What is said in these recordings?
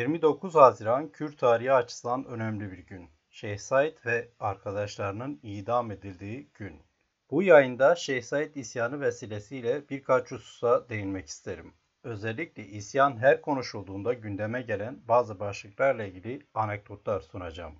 29 Haziran Kürt tarihi açısından önemli bir gün. Şeyh Said ve arkadaşlarının idam edildiği gün. Bu yayında Şeyh Said isyanı vesilesiyle birkaç hususa değinmek isterim. Özellikle isyan her konuşulduğunda gündeme gelen bazı başlıklarla ilgili anekdotlar sunacağım.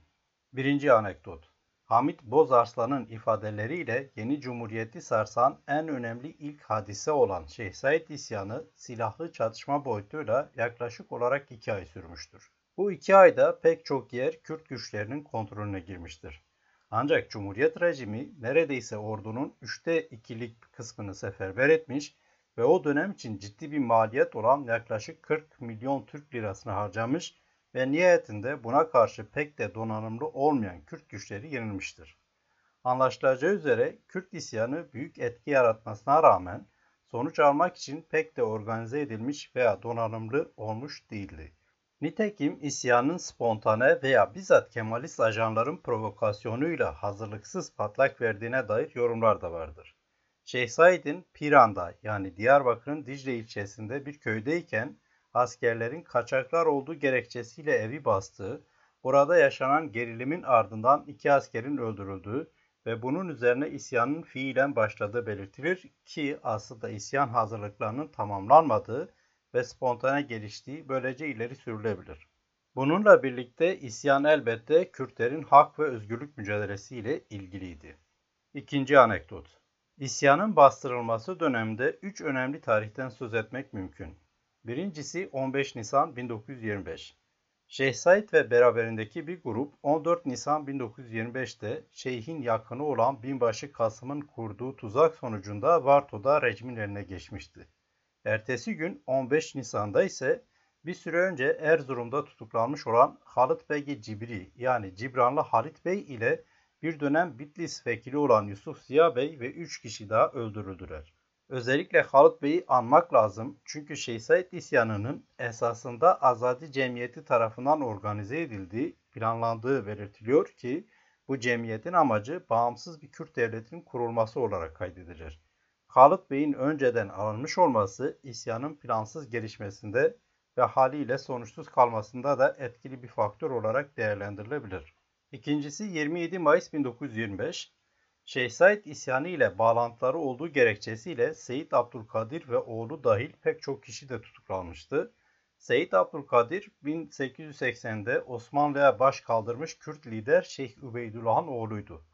Birinci anekdot. Hamit Bozarslan'ın ifadeleriyle yeni cumhuriyeti sarsan en önemli ilk hadise olan Şeyh isyanı silahlı çatışma boyutuyla yaklaşık olarak iki ay sürmüştür. Bu iki ayda pek çok yer Kürt güçlerinin kontrolüne girmiştir. Ancak Cumhuriyet rejimi neredeyse ordunun üçte ikilik kısmını seferber etmiş ve o dönem için ciddi bir maliyet olan yaklaşık 40 milyon Türk lirasını harcamış ve nihayetinde buna karşı pek de donanımlı olmayan Kürt güçleri yenilmiştir. Anlaşılacağı üzere Kürt isyanı büyük etki yaratmasına rağmen sonuç almak için pek de organize edilmiş veya donanımlı olmuş değildi. Nitekim isyanın spontane veya bizzat Kemalist ajanların provokasyonuyla hazırlıksız patlak verdiğine dair yorumlar da vardır. Şeyh Said'in Piran'da yani Diyarbakır'ın Dicle ilçesinde bir köydeyken askerlerin kaçaklar olduğu gerekçesiyle evi bastığı, burada yaşanan gerilimin ardından iki askerin öldürüldüğü ve bunun üzerine isyanın fiilen başladığı belirtilir ki aslında isyan hazırlıklarının tamamlanmadığı ve spontane geliştiği böylece ileri sürülebilir. Bununla birlikte isyan elbette Kürtlerin hak ve özgürlük mücadelesiyle ilgiliydi. İkinci anekdot. İsyanın bastırılması döneminde üç önemli tarihten söz etmek mümkün. Birincisi 15 Nisan 1925. Şeyh Said ve beraberindeki bir grup 14 Nisan 1925'te Şeyh'in yakını olan binbaşı Kasım'ın kurduğu tuzak sonucunda Varto'da rejimin eline geçmişti. Ertesi gün 15 Nisan'da ise bir süre önce Erzurum'da tutuklanmış olan Halit Bey Cibri yani Cibranlı Halit Bey ile bir dönem Bitlis vekili olan Yusuf Ziya Bey ve 3 kişi daha öldürüldüler. Özellikle Halit Bey'i anmak lazım çünkü Şeyh Said isyanının esasında Azadi Cemiyeti tarafından organize edildiği, planlandığı belirtiliyor ki bu cemiyetin amacı bağımsız bir Kürt devletinin kurulması olarak kaydedilir. Halit Bey'in önceden alınmış olması isyanın plansız gelişmesinde ve haliyle sonuçsuz kalmasında da etkili bir faktör olarak değerlendirilebilir. İkincisi 27 Mayıs 1925 Şeyh Said isyanı ile bağlantıları olduğu gerekçesiyle Seyit Abdülkadir ve oğlu dahil pek çok kişi de tutuklanmıştı. Seyit Abdülkadir 1880'de Osmanlı'ya baş kaldırmış Kürt lider Şeyh Übeydullah'ın oğluydu.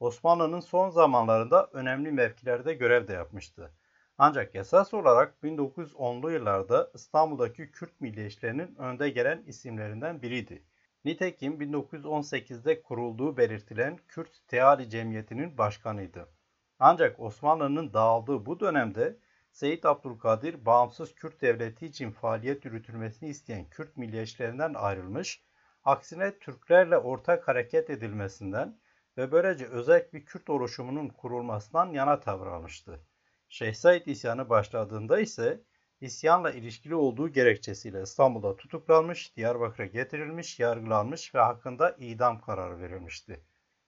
Osmanlı'nın son zamanlarında önemli mevkilerde görev de yapmıştı. Ancak esas olarak 1910'lu yıllarda İstanbul'daki Kürt milliyetçilerinin önde gelen isimlerinden biriydi. Nitekim 1918'de kurulduğu belirtilen Kürt Teali Cemiyeti'nin başkanıydı. Ancak Osmanlı'nın dağıldığı bu dönemde Seyit Abdülkadir bağımsız Kürt devleti için faaliyet yürütülmesini isteyen Kürt milliyetçilerinden ayrılmış, aksine Türklerle ortak hareket edilmesinden ve böylece özel bir Kürt oluşumunun kurulmasından yana tavır almıştı. Şeyh Said isyanı başladığında ise isyanla ilişkili olduğu gerekçesiyle İstanbul'da tutuklanmış, Diyarbakır'a getirilmiş, yargılanmış ve hakkında idam kararı verilmişti.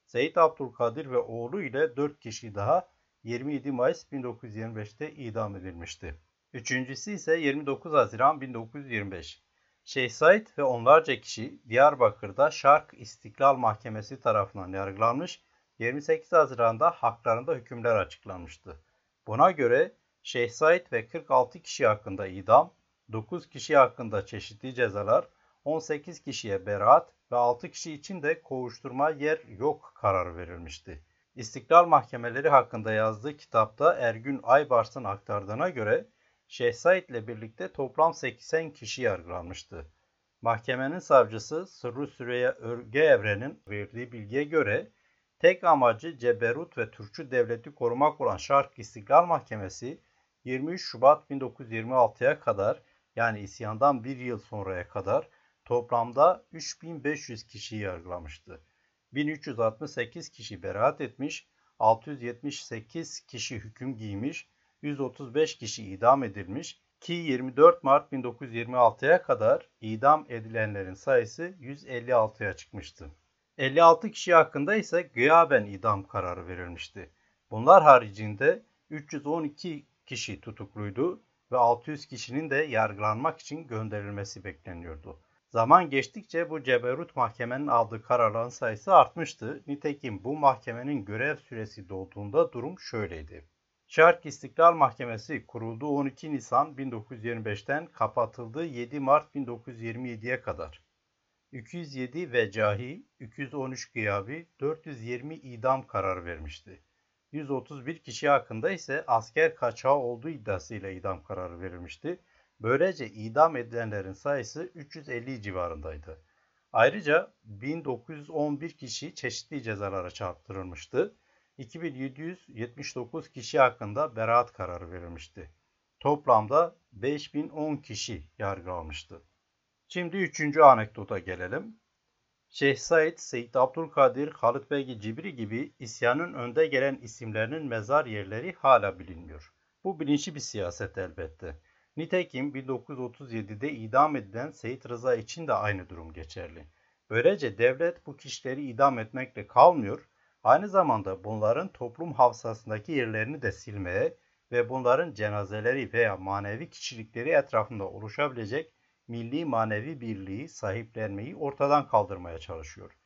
Seyit Abdülkadir ve oğlu ile 4 kişi daha 27 Mayıs 1925'te idam edilmişti. Üçüncüsü ise 29 Haziran 1925. Şeyh Said ve onlarca kişi Diyarbakır'da Şark İstiklal Mahkemesi tarafından yargılanmış, 28 Haziran'da haklarında hükümler açıklanmıştı. Buna göre Şeyh Said ve 46 kişi hakkında idam, 9 kişi hakkında çeşitli cezalar, 18 kişiye beraat ve 6 kişi için de kovuşturma yer yok kararı verilmişti. İstiklal mahkemeleri hakkında yazdığı kitapta Ergün Aybars'ın aktardığına göre Şeyh Said ile birlikte toplam 80 kişi yargılanmıştı. Mahkemenin savcısı Sırrı Süreyya Örge Evren'in verdiği bilgiye göre tek amacı Ceberut ve Türkçü devleti korumak olan Şark İstiklal Mahkemesi 23 Şubat 1926'ya kadar yani isyandan bir yıl sonraya kadar toplamda 3500 kişiyi yargılamıştı. 1368 kişi beraat etmiş, 678 kişi hüküm giymiş, 135 kişi idam edilmiş ki 24 Mart 1926'ya kadar idam edilenlerin sayısı 156'ya çıkmıştı. 56 kişi hakkında ise gıyaben idam kararı verilmişti. Bunlar haricinde 312 kişi tutukluydu ve 600 kişinin de yargılanmak için gönderilmesi bekleniyordu. Zaman geçtikçe bu ceberut mahkemenin aldığı kararların sayısı artmıştı. Nitekim bu mahkemenin görev süresi dolduğunda durum şöyleydi. Şark İstiklal Mahkemesi kurulduğu 12 Nisan 1925'ten kapatıldığı 7 Mart 1927'ye kadar. 207 vecahi, 213 gıyabi, 420 idam kararı vermişti. 131 kişi hakkında ise asker kaçağı olduğu iddiasıyla idam kararı verilmişti. Böylece idam edilenlerin sayısı 350 civarındaydı. Ayrıca 1911 kişi çeşitli cezalara çarptırılmıştı. 2779 kişi hakkında beraat kararı verilmişti. Toplamda 5010 kişi yargılanmıştı. Şimdi üçüncü anekdota gelelim. Şeyh Said, Seyyid Abdülkadir, Halit Bey Cibri gibi isyanın önde gelen isimlerinin mezar yerleri hala bilinmiyor. Bu bilinçli bir siyaset elbette. Nitekim 1937'de idam edilen Seyit Rıza için de aynı durum geçerli. Böylece devlet bu kişileri idam etmekle kalmıyor, aynı zamanda bunların toplum hafızasındaki yerlerini de silmeye ve bunların cenazeleri veya manevi kişilikleri etrafında oluşabilecek milli manevi birliği sahiplenmeyi ortadan kaldırmaya çalışıyor.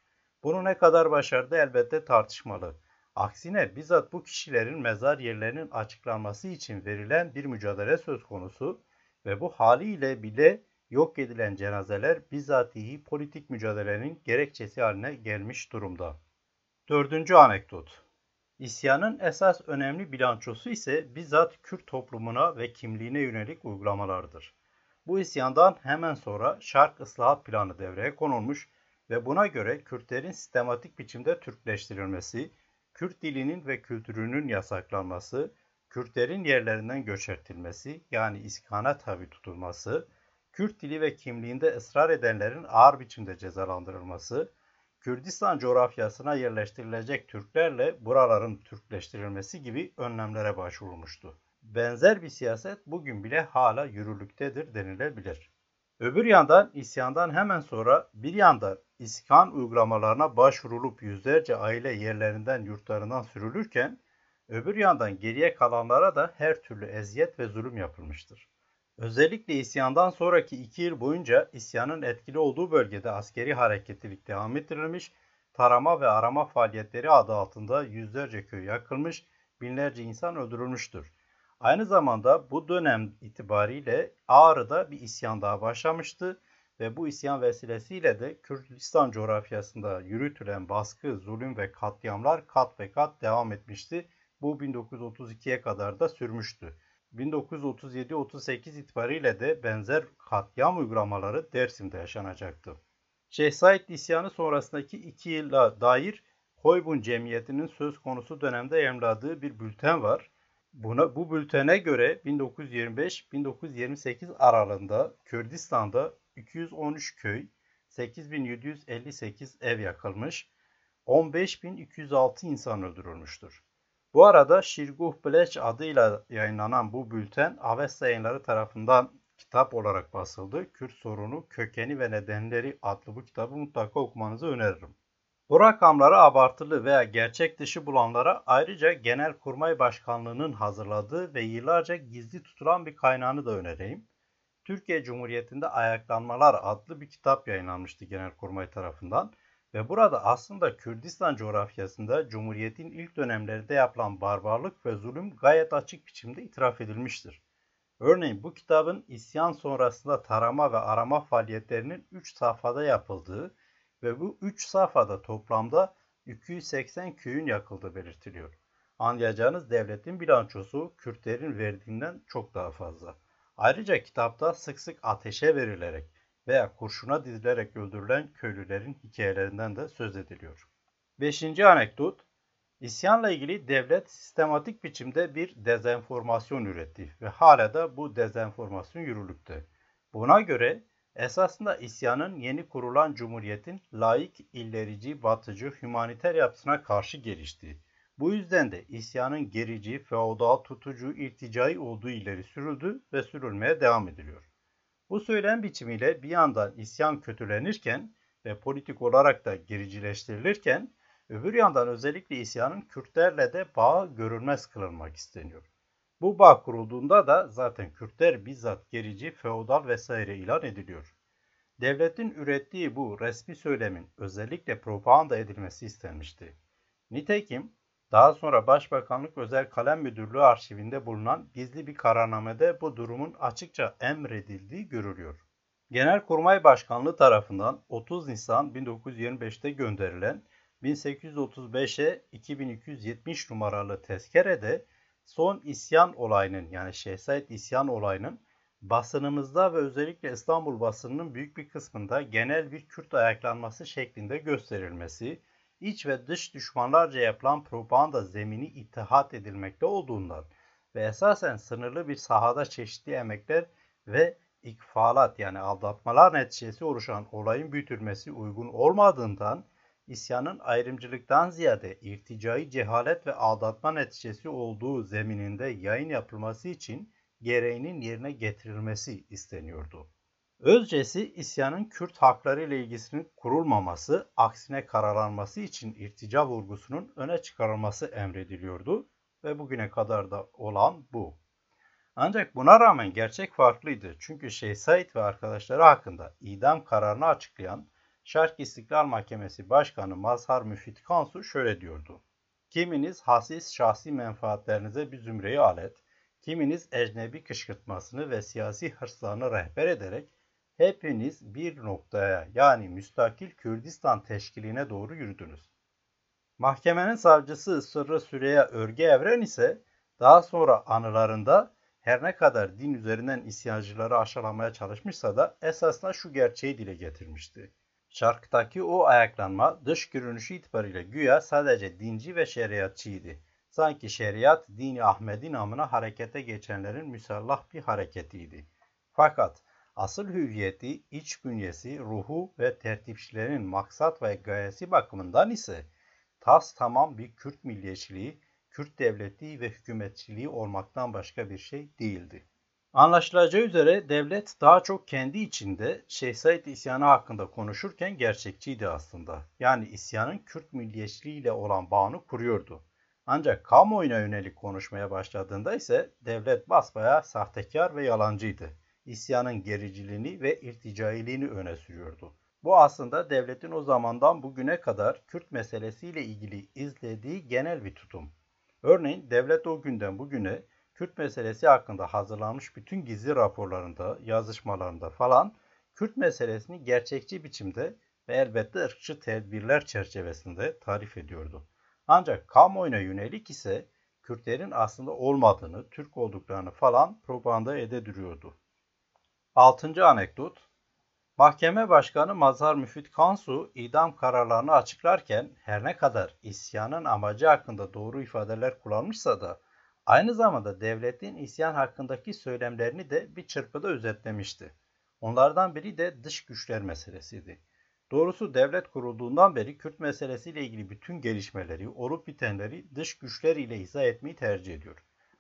Bunu ne kadar başardı elbette tartışmalı. Aksine bizzat bu kişilerin mezar yerlerinin açıklanması için verilen bir mücadele söz konusu ve bu haliyle bile yok edilen cenazeler bizatihi politik mücadelenin gerekçesi haline gelmiş durumda. Dördüncü anekdot. İsyanın esas önemli bilançosu ise bizzat Kürt toplumuna ve kimliğine yönelik uygulamalardır. Bu isyandan hemen sonra Şark Islahat Planı devreye konulmuş ve buna göre Kürtlerin sistematik biçimde Türkleştirilmesi, Kürt dilinin ve kültürünün yasaklanması, Kürtlerin yerlerinden göçertilmesi yani iskana tabi tutulması, Kürt dili ve kimliğinde ısrar edenlerin ağır biçimde cezalandırılması, Kürdistan coğrafyasına yerleştirilecek Türklerle buraların Türkleştirilmesi gibi önlemlere başvurulmuştu. Benzer bir siyaset bugün bile hala yürürlüktedir denilebilir. Öbür yandan isyandan hemen sonra bir yanda iskan uygulamalarına başvurulup yüzlerce aile yerlerinden yurtlarından sürülürken öbür yandan geriye kalanlara da her türlü eziyet ve zulüm yapılmıştır. Özellikle isyandan sonraki iki yıl boyunca isyanın etkili olduğu bölgede askeri hareketlilik devam ettirilmiş, tarama ve arama faaliyetleri adı altında yüzlerce köy yakılmış, binlerce insan öldürülmüştür. Aynı zamanda bu dönem itibariyle Ağrı'da bir isyan daha başlamıştı ve bu isyan vesilesiyle de Kürdistan coğrafyasında yürütülen baskı, zulüm ve katliamlar kat ve kat devam etmişti. Bu 1932'ye kadar da sürmüştü. 1937-38 itibariyle de benzer katliam uygulamaları Dersim'de yaşanacaktı. Şeyh Said isyanı sonrasındaki iki yıla dair Hoybun Cemiyeti'nin söz konusu dönemde yayımladığı bir bülten var. Buna, bu bültene göre 1925-1928 aralığında Kürdistan'da 213 köy, 8758 ev yakılmış, 15206 insan öldürülmüştür. Bu arada Şirguh Bleç adıyla yayınlanan bu bülten Avesta yayınları tarafından kitap olarak basıldı. Kürt sorunu, kökeni ve nedenleri adlı bu kitabı mutlaka okumanızı öneririm. Bu rakamları abartılı veya gerçek dışı bulanlara ayrıca Genelkurmay Başkanlığı'nın hazırladığı ve yıllarca gizli tutulan bir kaynağını da önereyim. Türkiye Cumhuriyeti'nde Ayaklanmalar adlı bir kitap yayınlanmıştı Genelkurmay tarafından ve burada aslında Kürdistan coğrafyasında Cumhuriyet'in ilk dönemlerinde yapılan barbarlık ve zulüm gayet açık biçimde itiraf edilmiştir. Örneğin bu kitabın isyan sonrasında tarama ve arama faaliyetlerinin 3 safhada yapıldığı ve bu 3 safhada toplamda 280 köyün yakıldığı belirtiliyor. Anlayacağınız devletin bilançosu Kürtlerin verdiğinden çok daha fazla. Ayrıca kitapta sık sık ateşe verilerek veya kurşuna dizilerek öldürülen köylülerin hikayelerinden de söz ediliyor. Beşinci anekdot, İsyanla ilgili devlet sistematik biçimde bir dezenformasyon üretti ve hala da bu dezenformasyon yürürlükte. Buna göre Esasında isyanın yeni kurulan cumhuriyetin laik, illerici, batıcı, humaniter yapısına karşı geliştiği. Bu yüzden de isyanın gerici, feodal, tutucu, irticai olduğu ileri sürüldü ve sürülmeye devam ediliyor. Bu söylem biçimiyle bir yandan isyan kötülenirken ve politik olarak da gericileştirilirken öbür yandan özellikle isyanın Kürtlerle de bağı görülmez kılınmak isteniyor. Bu bağ kurulduğunda da zaten Kürtler bizzat gerici, feodal vesaire ilan ediliyor. Devletin ürettiği bu resmi söylemin özellikle propaganda edilmesi istenmişti. Nitekim daha sonra Başbakanlık Özel Kalem Müdürlüğü arşivinde bulunan gizli bir kararnamede bu durumun açıkça emredildiği görülüyor. Genelkurmay Başkanlığı tarafından 30 Nisan 1925'te gönderilen 1835'e 2270 numaralı tezkerede son isyan olayının yani Şehzait isyan olayının basınımızda ve özellikle İstanbul basınının büyük bir kısmında genel bir Kürt ayaklanması şeklinde gösterilmesi, iç ve dış düşmanlarca yapılan propaganda zemini ittihat edilmekte olduğundan ve esasen sınırlı bir sahada çeşitli emekler ve ikfalat yani aldatmalar neticesi oluşan olayın büyütülmesi uygun olmadığından isyanın ayrımcılıktan ziyade irticai cehalet ve aldatma neticesi olduğu zemininde yayın yapılması için gereğinin yerine getirilmesi isteniyordu. Özcesi isyanın Kürt hakları ile ilgisinin kurulmaması, aksine karalanması için irtica vurgusunun öne çıkarılması emrediliyordu ve bugüne kadar da olan bu. Ancak buna rağmen gerçek farklıydı. Çünkü Şeyh Said ve arkadaşları hakkında idam kararını açıklayan Şark İstiklal Mahkemesi Başkanı Mazhar Müfit Kansu şöyle diyordu. Kiminiz hasis şahsi menfaatlerinize bir zümreyi alet, kiminiz ecnebi kışkırtmasını ve siyasi hırslarını rehber ederek hepiniz bir noktaya yani müstakil Kürdistan teşkiline doğru yürüdünüz. Mahkemenin savcısı Sırrı Süreyya Örge Evren ise daha sonra anılarında her ne kadar din üzerinden isyancıları aşılamaya çalışmışsa da esasında şu gerçeği dile getirmişti. Şarktaki o ayaklanma dış görünüşü itibariyle güya sadece dinci ve şeriatçıydı. Sanki şeriat dini Ahmedi namına harekete geçenlerin müsallah bir hareketiydi. Fakat asıl hüviyeti, iç bünyesi, ruhu ve tertipçilerin maksat ve gayesi bakımından ise tas tamam bir Kürt milliyetçiliği, Kürt devletliği ve hükümetçiliği olmaktan başka bir şey değildi. Anlaşılacağı üzere devlet daha çok kendi içinde Şeyh Said isyanı hakkında konuşurken gerçekçiydi aslında. Yani isyanın Kürt milliyetçiliği ile olan bağını kuruyordu. Ancak kamuoyuna yönelik konuşmaya başladığında ise devlet basbaya sahtekar ve yalancıydı. İsyanın gericiliğini ve irticailiğini öne sürüyordu. Bu aslında devletin o zamandan bugüne kadar Kürt meselesiyle ilgili izlediği genel bir tutum. Örneğin devlet o günden bugüne Kürt meselesi hakkında hazırlanmış bütün gizli raporlarında, yazışmalarında falan Kürt meselesini gerçekçi biçimde ve elbette ırkçı tedbirler çerçevesinde tarif ediyordu. Ancak kamuoyuna yönelik ise Kürtlerin aslında olmadığını, Türk olduklarını falan propaganda edediriyordu. Altıncı anekdot Mahkeme Başkanı Mazhar Müfit Kansu idam kararlarını açıklarken her ne kadar isyanın amacı hakkında doğru ifadeler kullanmışsa da Aynı zamanda devletin isyan hakkındaki söylemlerini de bir çırpıda özetlemişti. Onlardan biri de dış güçler meselesiydi. Doğrusu devlet kurulduğundan beri Kürt meselesiyle ilgili bütün gelişmeleri, olup bitenleri dış güçler ile izah etmeyi tercih ediyor.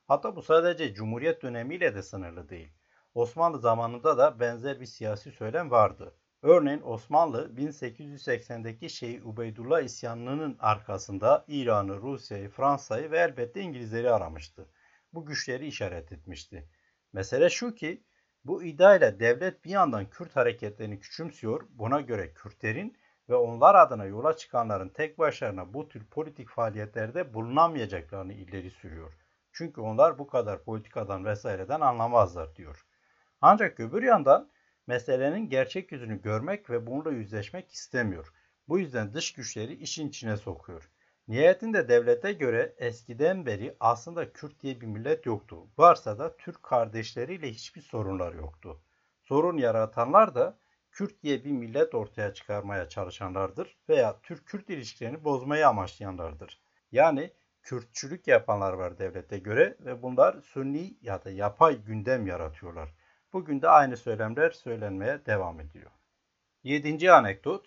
Hatta bu sadece Cumhuriyet dönemiyle de sınırlı değil. Osmanlı zamanında da benzer bir siyasi söylem vardı. Örneğin Osmanlı 1880'deki Şeyh Ubeydullah isyanının arkasında İran'ı, Rusya'yı, Fransa'yı ve elbette İngilizleri aramıştı. Bu güçleri işaret etmişti. Mesele şu ki bu iddiayla devlet bir yandan Kürt hareketlerini küçümsüyor, buna göre Kürtlerin ve onlar adına yola çıkanların tek başlarına bu tür politik faaliyetlerde bulunamayacaklarını ileri sürüyor. Çünkü onlar bu kadar politikadan vesaireden anlamazlar diyor. Ancak öbür yandan meselenin gerçek yüzünü görmek ve bununla yüzleşmek istemiyor. Bu yüzden dış güçleri işin içine sokuyor. Nihayetinde devlete göre eskiden beri aslında Kürt diye bir millet yoktu. Varsa da Türk kardeşleriyle hiçbir sorunlar yoktu. Sorun yaratanlar da Kürt diye bir millet ortaya çıkarmaya çalışanlardır veya Türk-Kürt ilişkilerini bozmayı amaçlayanlardır. Yani Kürtçülük yapanlar var devlete göre ve bunlar sünni ya da yapay gündem yaratıyorlar. Bugün de aynı söylemler söylenmeye devam ediyor. Yedinci anekdot.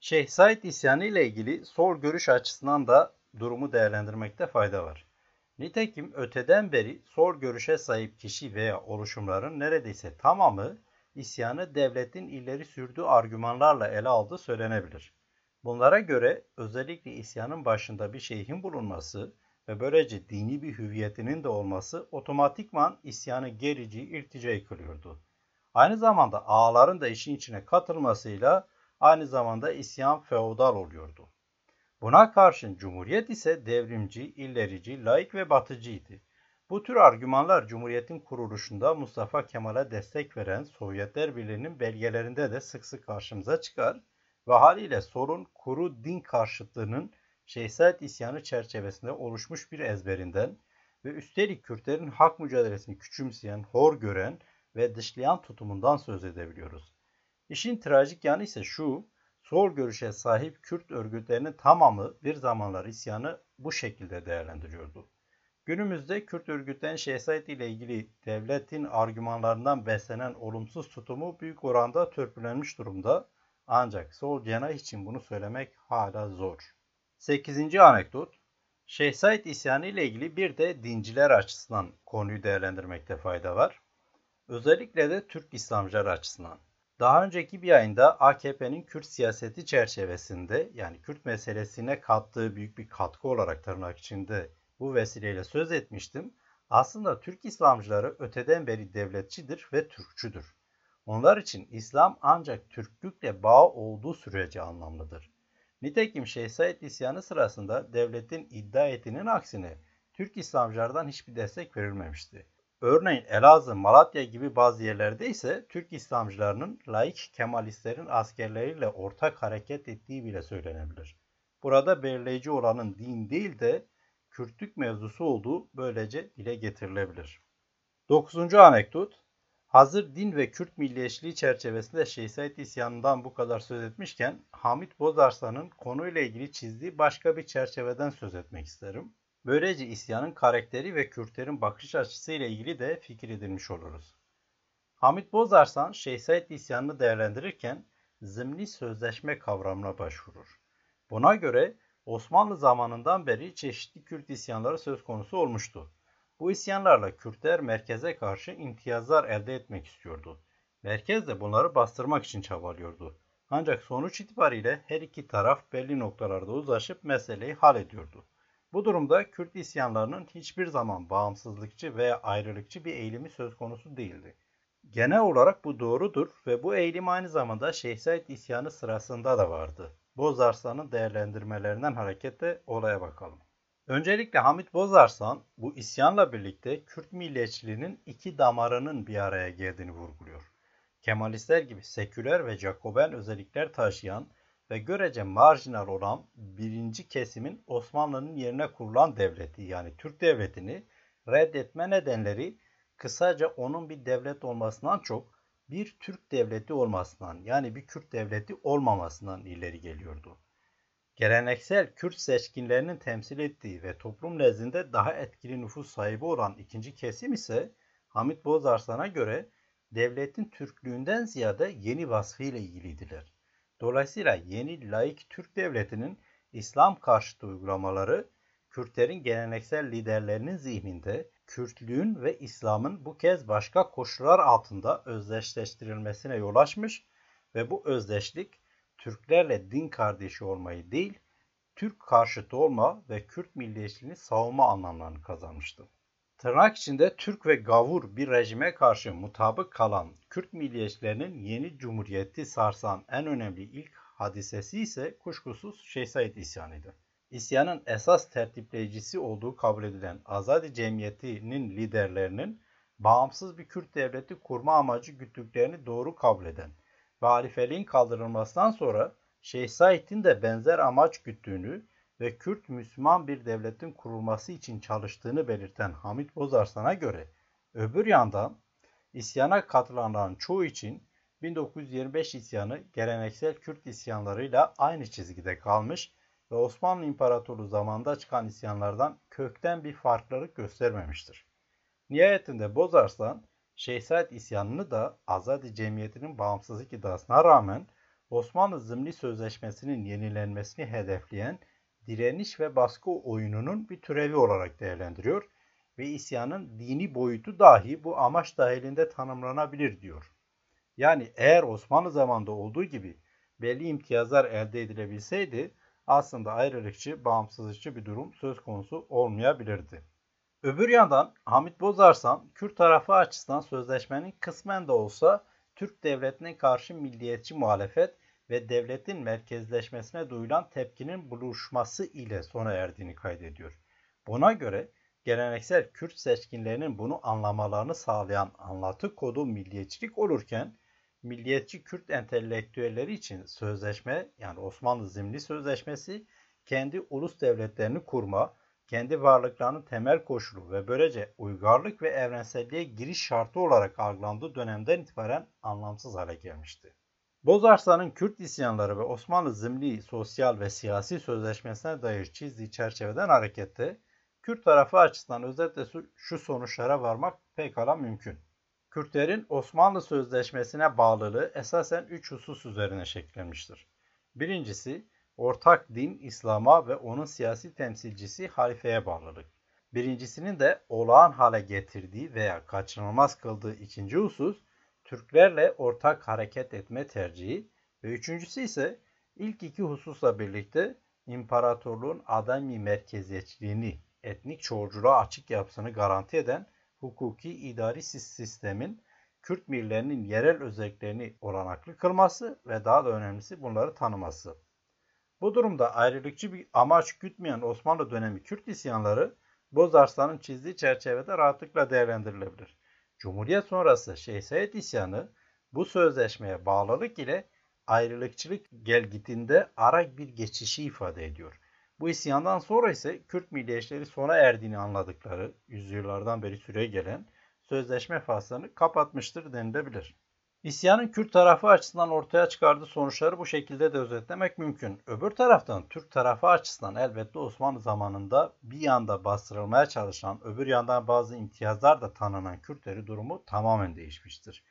Şeyh Said isyanı ile ilgili sol görüş açısından da durumu değerlendirmekte fayda var. Nitekim öteden beri sol görüşe sahip kişi veya oluşumların neredeyse tamamı isyanı devletin ileri sürdüğü argümanlarla ele aldığı söylenebilir. Bunlara göre özellikle isyanın başında bir şeyhin bulunması ve böylece dini bir hüviyetinin de olması otomatikman isyanı gerici, irticayı kılıyordu. Aynı zamanda ağaların da işin içine katılmasıyla aynı zamanda isyan feodal oluyordu. Buna karşın Cumhuriyet ise devrimci, illerici, laik ve batıcıydı. Bu tür argümanlar Cumhuriyet'in kuruluşunda Mustafa Kemal'e destek veren Sovyetler Birliği'nin belgelerinde de sık sık karşımıza çıkar ve haliyle sorun kuru din karşıtlığının Şeyh isyanı çerçevesinde oluşmuş bir ezberinden ve üstelik Kürtlerin hak mücadelesini küçümseyen, hor gören ve dışlayan tutumundan söz edebiliyoruz. İşin trajik yanı ise şu, sol görüşe sahip Kürt örgütlerinin tamamı bir zamanlar isyanı bu şekilde değerlendiriyordu. Günümüzde Kürt örgütlerin Şehzait ile ilgili devletin argümanlarından beslenen olumsuz tutumu büyük oranda törpülenmiş durumda. Ancak sol cenah için bunu söylemek hala zor. 8. anekdot Şehzait isyanı ile ilgili bir de dinciler açısından konuyu değerlendirmekte fayda var. Özellikle de Türk İslamcılar açısından. Daha önceki bir yayında AKP'nin Kürt siyaseti çerçevesinde yani Kürt meselesine kattığı büyük bir katkı olarak tırnak içinde bu vesileyle söz etmiştim. Aslında Türk İslamcıları öteden beri devletçidir ve Türkçüdür. Onlar için İslam ancak Türklükle bağ olduğu sürece anlamlıdır. Nitekim Şeyh Said isyanı sırasında devletin iddia ettiğinin aksine Türk İslamcılardan hiçbir destek verilmemişti. Örneğin Elazığ, Malatya gibi bazı yerlerde ise Türk İslamcılarının laik Kemalistlerin askerleriyle ortak hareket ettiği bile söylenebilir. Burada belirleyici olanın din değil de Kürtlük mevzusu olduğu böylece dile getirilebilir. 9. anekdot Hazır din ve Kürt milliyetçiliği çerçevesinde Şeyh Said isyanından bu kadar söz etmişken Hamit Bozarslan'ın konuyla ilgili çizdiği başka bir çerçeveden söz etmek isterim. Böylece isyanın karakteri ve Kürtlerin bakış açısı ile ilgili de fikir edilmiş oluruz. Hamit Bozarsan Şeyh Said isyanını değerlendirirken zimni sözleşme kavramına başvurur. Buna göre Osmanlı zamanından beri çeşitli Kürt isyanları söz konusu olmuştu. Bu isyanlarla Kürtler merkeze karşı imtiyazlar elde etmek istiyordu. Merkez de bunları bastırmak için çabalıyordu. Ancak sonuç itibariyle her iki taraf belli noktalarda uzlaşıp meseleyi hallediyordu. Bu durumda Kürt isyanlarının hiçbir zaman bağımsızlıkçı veya ayrılıkçı bir eğilimi söz konusu değildi. Genel olarak bu doğrudur ve bu eğilim aynı zamanda Şeyh Said isyanı sırasında da vardı. Bozarslan'ın değerlendirmelerinden hareketle olaya bakalım. Öncelikle Hamit Bozarslan bu isyanla birlikte Kürt milliyetçiliğinin iki damarının bir araya geldiğini vurguluyor. Kemalistler gibi seküler ve Jacoben özellikler taşıyan ve görece marjinal olan birinci kesimin Osmanlı'nın yerine kurulan devleti yani Türk devletini reddetme nedenleri kısaca onun bir devlet olmasından çok bir Türk devleti olmasından yani bir Kürt devleti olmamasından ileri geliyordu. Geleneksel Kürt seçkinlerinin temsil ettiği ve toplum nezdinde daha etkili nüfus sahibi olan ikinci kesim ise Hamit Bozarslan'a göre devletin Türklüğünden ziyade yeni vasfıyla ilgiliydiler. Dolayısıyla yeni laik Türk devletinin İslam karşıtı uygulamaları Kürtlerin geleneksel liderlerinin zihninde Kürtlüğün ve İslam'ın bu kez başka koşullar altında özdeşleştirilmesine yol açmış ve bu özdeşlik Türklerle din kardeşi olmayı değil, Türk karşıtı olma ve Kürt milliyetçiliğini savunma anlamlarını kazanmıştı. Tırnak içinde Türk ve gavur bir rejime karşı mutabık kalan Kürt milliyetçilerinin yeni cumhuriyeti sarsan en önemli ilk hadisesi ise kuşkusuz Şeyh Said isyanıydı. İsyanın esas tertipleyicisi olduğu kabul edilen Azadi Cemiyeti'nin liderlerinin bağımsız bir Kürt devleti kurma amacı güttüklerini doğru kabul eden ve halifeliğin kaldırılmasından sonra Şeyh Said'in de benzer amaç güttüğünü ve Kürt Müslüman bir devletin kurulması için çalıştığını belirten Hamit Bozarslan'a göre öbür yandan isyana katılanların çoğu için 1925 isyanı geleneksel Kürt isyanlarıyla aynı çizgide kalmış ve Osmanlı İmparatorluğu zamanında çıkan isyanlardan kökten bir farklılık göstermemiştir. Nihayetinde Bozarslan, Şeyh Said isyanını da Azadi Cemiyeti'nin bağımsızlık iddiasına rağmen Osmanlı Zimni Sözleşmesi'nin yenilenmesini hedefleyen direniş ve baskı oyununun bir türevi olarak değerlendiriyor ve isyanın dini boyutu dahi bu amaç dahilinde tanımlanabilir diyor. Yani eğer Osmanlı zamanında olduğu gibi belli imtiyazlar elde edilebilseydi aslında ayrılıkçı, bağımsızlıkçı bir durum söz konusu olmayabilirdi. Öbür yandan Hamit Bozarsan Kürt tarafı açısından sözleşmenin kısmen de olsa Türk devletine karşı milliyetçi muhalefet ve devletin merkezleşmesine duyulan tepkinin buluşması ile sona erdiğini kaydediyor. Buna göre geleneksel Kürt seçkinlerinin bunu anlamalarını sağlayan anlatı kodu milliyetçilik olurken milliyetçi Kürt entelektüelleri için sözleşme yani Osmanlı Zimni Sözleşmesi kendi ulus devletlerini kurma, kendi varlıklarının temel koşulu ve böylece uygarlık ve evrenselliğe giriş şartı olarak algılandığı dönemden itibaren anlamsız hale gelmişti. Bozarslan'ın Kürt isyanları ve Osmanlı Zimli sosyal ve siyasi sözleşmesine dair çizdiği çerçeveden hareketle Kürt tarafı açısından özetle şu sonuçlara varmak pekala mümkün. Kürtlerin Osmanlı Sözleşmesi'ne bağlılığı esasen üç husus üzerine şekillenmiştir. Birincisi, ortak din İslam'a ve onun siyasi temsilcisi halifeye bağlılık. Birincisinin de olağan hale getirdiği veya kaçınılmaz kıldığı ikinci husus, Türklerle ortak hareket etme tercihi ve üçüncüsü ise ilk iki hususla birlikte imparatorluğun adami merkeziyetçiliğini, etnik çoğulculuğa açık yapısını garanti eden hukuki idari sistemin Kürt millerinin yerel özelliklerini olanaklı kılması ve daha da önemlisi bunları tanıması. Bu durumda ayrılıkçı bir amaç gütmeyen Osmanlı dönemi Kürt isyanları Bozarslan'ın çizdiği çerçevede rahatlıkla değerlendirilebilir. Cumhuriyet sonrası Şeyh Said isyanı bu sözleşmeye bağlılık ile ayrılıkçılık gelgitinde ara bir geçişi ifade ediyor. Bu isyandan sonra ise Kürt milliyetçileri sona erdiğini anladıkları yüzyıllardan beri süre gelen sözleşme faslını kapatmıştır denilebilir. İsyanın Kürt tarafı açısından ortaya çıkardığı sonuçları bu şekilde de özetlemek mümkün. Öbür taraftan Türk tarafı açısından elbette Osmanlı zamanında bir yanda bastırılmaya çalışılan, öbür yandan bazı imtiyazlar da tanınan Kürtleri durumu tamamen değişmiştir.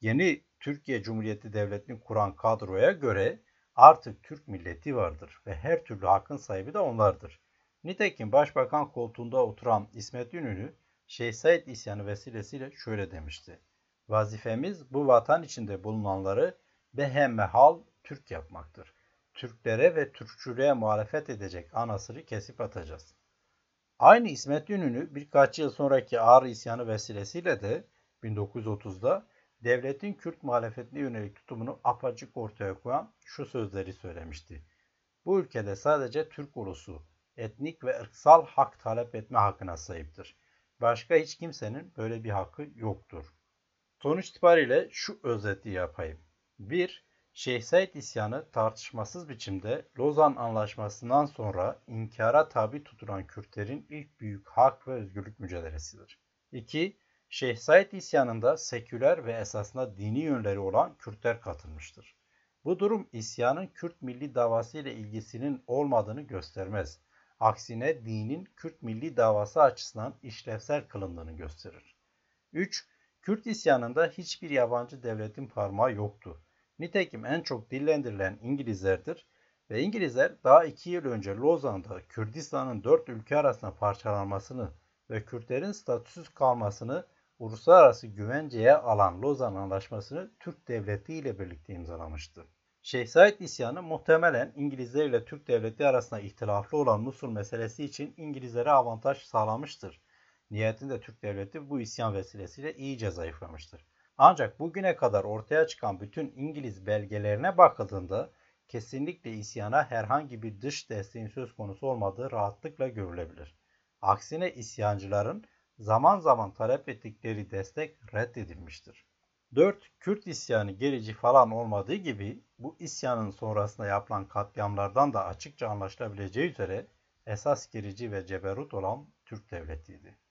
Yeni Türkiye Cumhuriyeti Devleti'ni kuran kadroya göre artık Türk milleti vardır ve her türlü hakkın sahibi de onlardır. Nitekim Başbakan koltuğunda oturan İsmet İnönü, Şeyh Said isyanı vesilesiyle şöyle demişti. Vazifemiz bu vatan içinde bulunanları behemmehal Türk yapmaktır. Türklere ve Türkçülüğe muhalefet edecek anasırı kesip atacağız. Aynı İsmet İnönü birkaç yıl sonraki Ağrı isyanı vesilesiyle de 1930'da devletin Kürt muhalefetine yönelik tutumunu apacık ortaya koyan şu sözleri söylemişti. Bu ülkede sadece Türk ulusu etnik ve ırksal hak talep etme hakkına sahiptir. Başka hiç kimsenin böyle bir hakkı yoktur. Sonuç itibariyle şu özeti yapayım. 1. Şeyh Said isyanı tartışmasız biçimde Lozan Anlaşması'ndan sonra inkara tabi tutulan Kürtlerin ilk büyük hak ve özgürlük mücadelesidir. 2. Şeyh Said isyanında seküler ve esasında dini yönleri olan Kürtler katılmıştır. Bu durum isyanın Kürt milli davası ile ilgisinin olmadığını göstermez. Aksine dinin Kürt milli davası açısından işlevsel kılındığını gösterir. 3. Kürt isyanında hiçbir yabancı devletin parmağı yoktu. Nitekim en çok dillendirilen İngilizlerdir ve İngilizler daha iki yıl önce Lozan'da Kürdistan'ın dört ülke arasında parçalanmasını ve Kürtlerin statüsüz kalmasını uluslararası güvenceye alan Lozan Anlaşması'nı Türk Devleti ile birlikte imzalamıştı. Şeyh Said isyanı muhtemelen İngilizler ile Türk Devleti arasında ihtilaflı olan Musul meselesi için İngilizlere avantaj sağlamıştır. Nihayetinde Türk Devleti bu isyan vesilesiyle iyice zayıflamıştır. Ancak bugüne kadar ortaya çıkan bütün İngiliz belgelerine bakıldığında kesinlikle isyana herhangi bir dış desteğin söz konusu olmadığı rahatlıkla görülebilir. Aksine isyancıların zaman zaman talep ettikleri destek reddedilmiştir. 4. Kürt isyanı gerici falan olmadığı gibi bu isyanın sonrasında yapılan katliamlardan da açıkça anlaşılabileceği üzere esas gerici ve ceberut olan Türk devletiydi.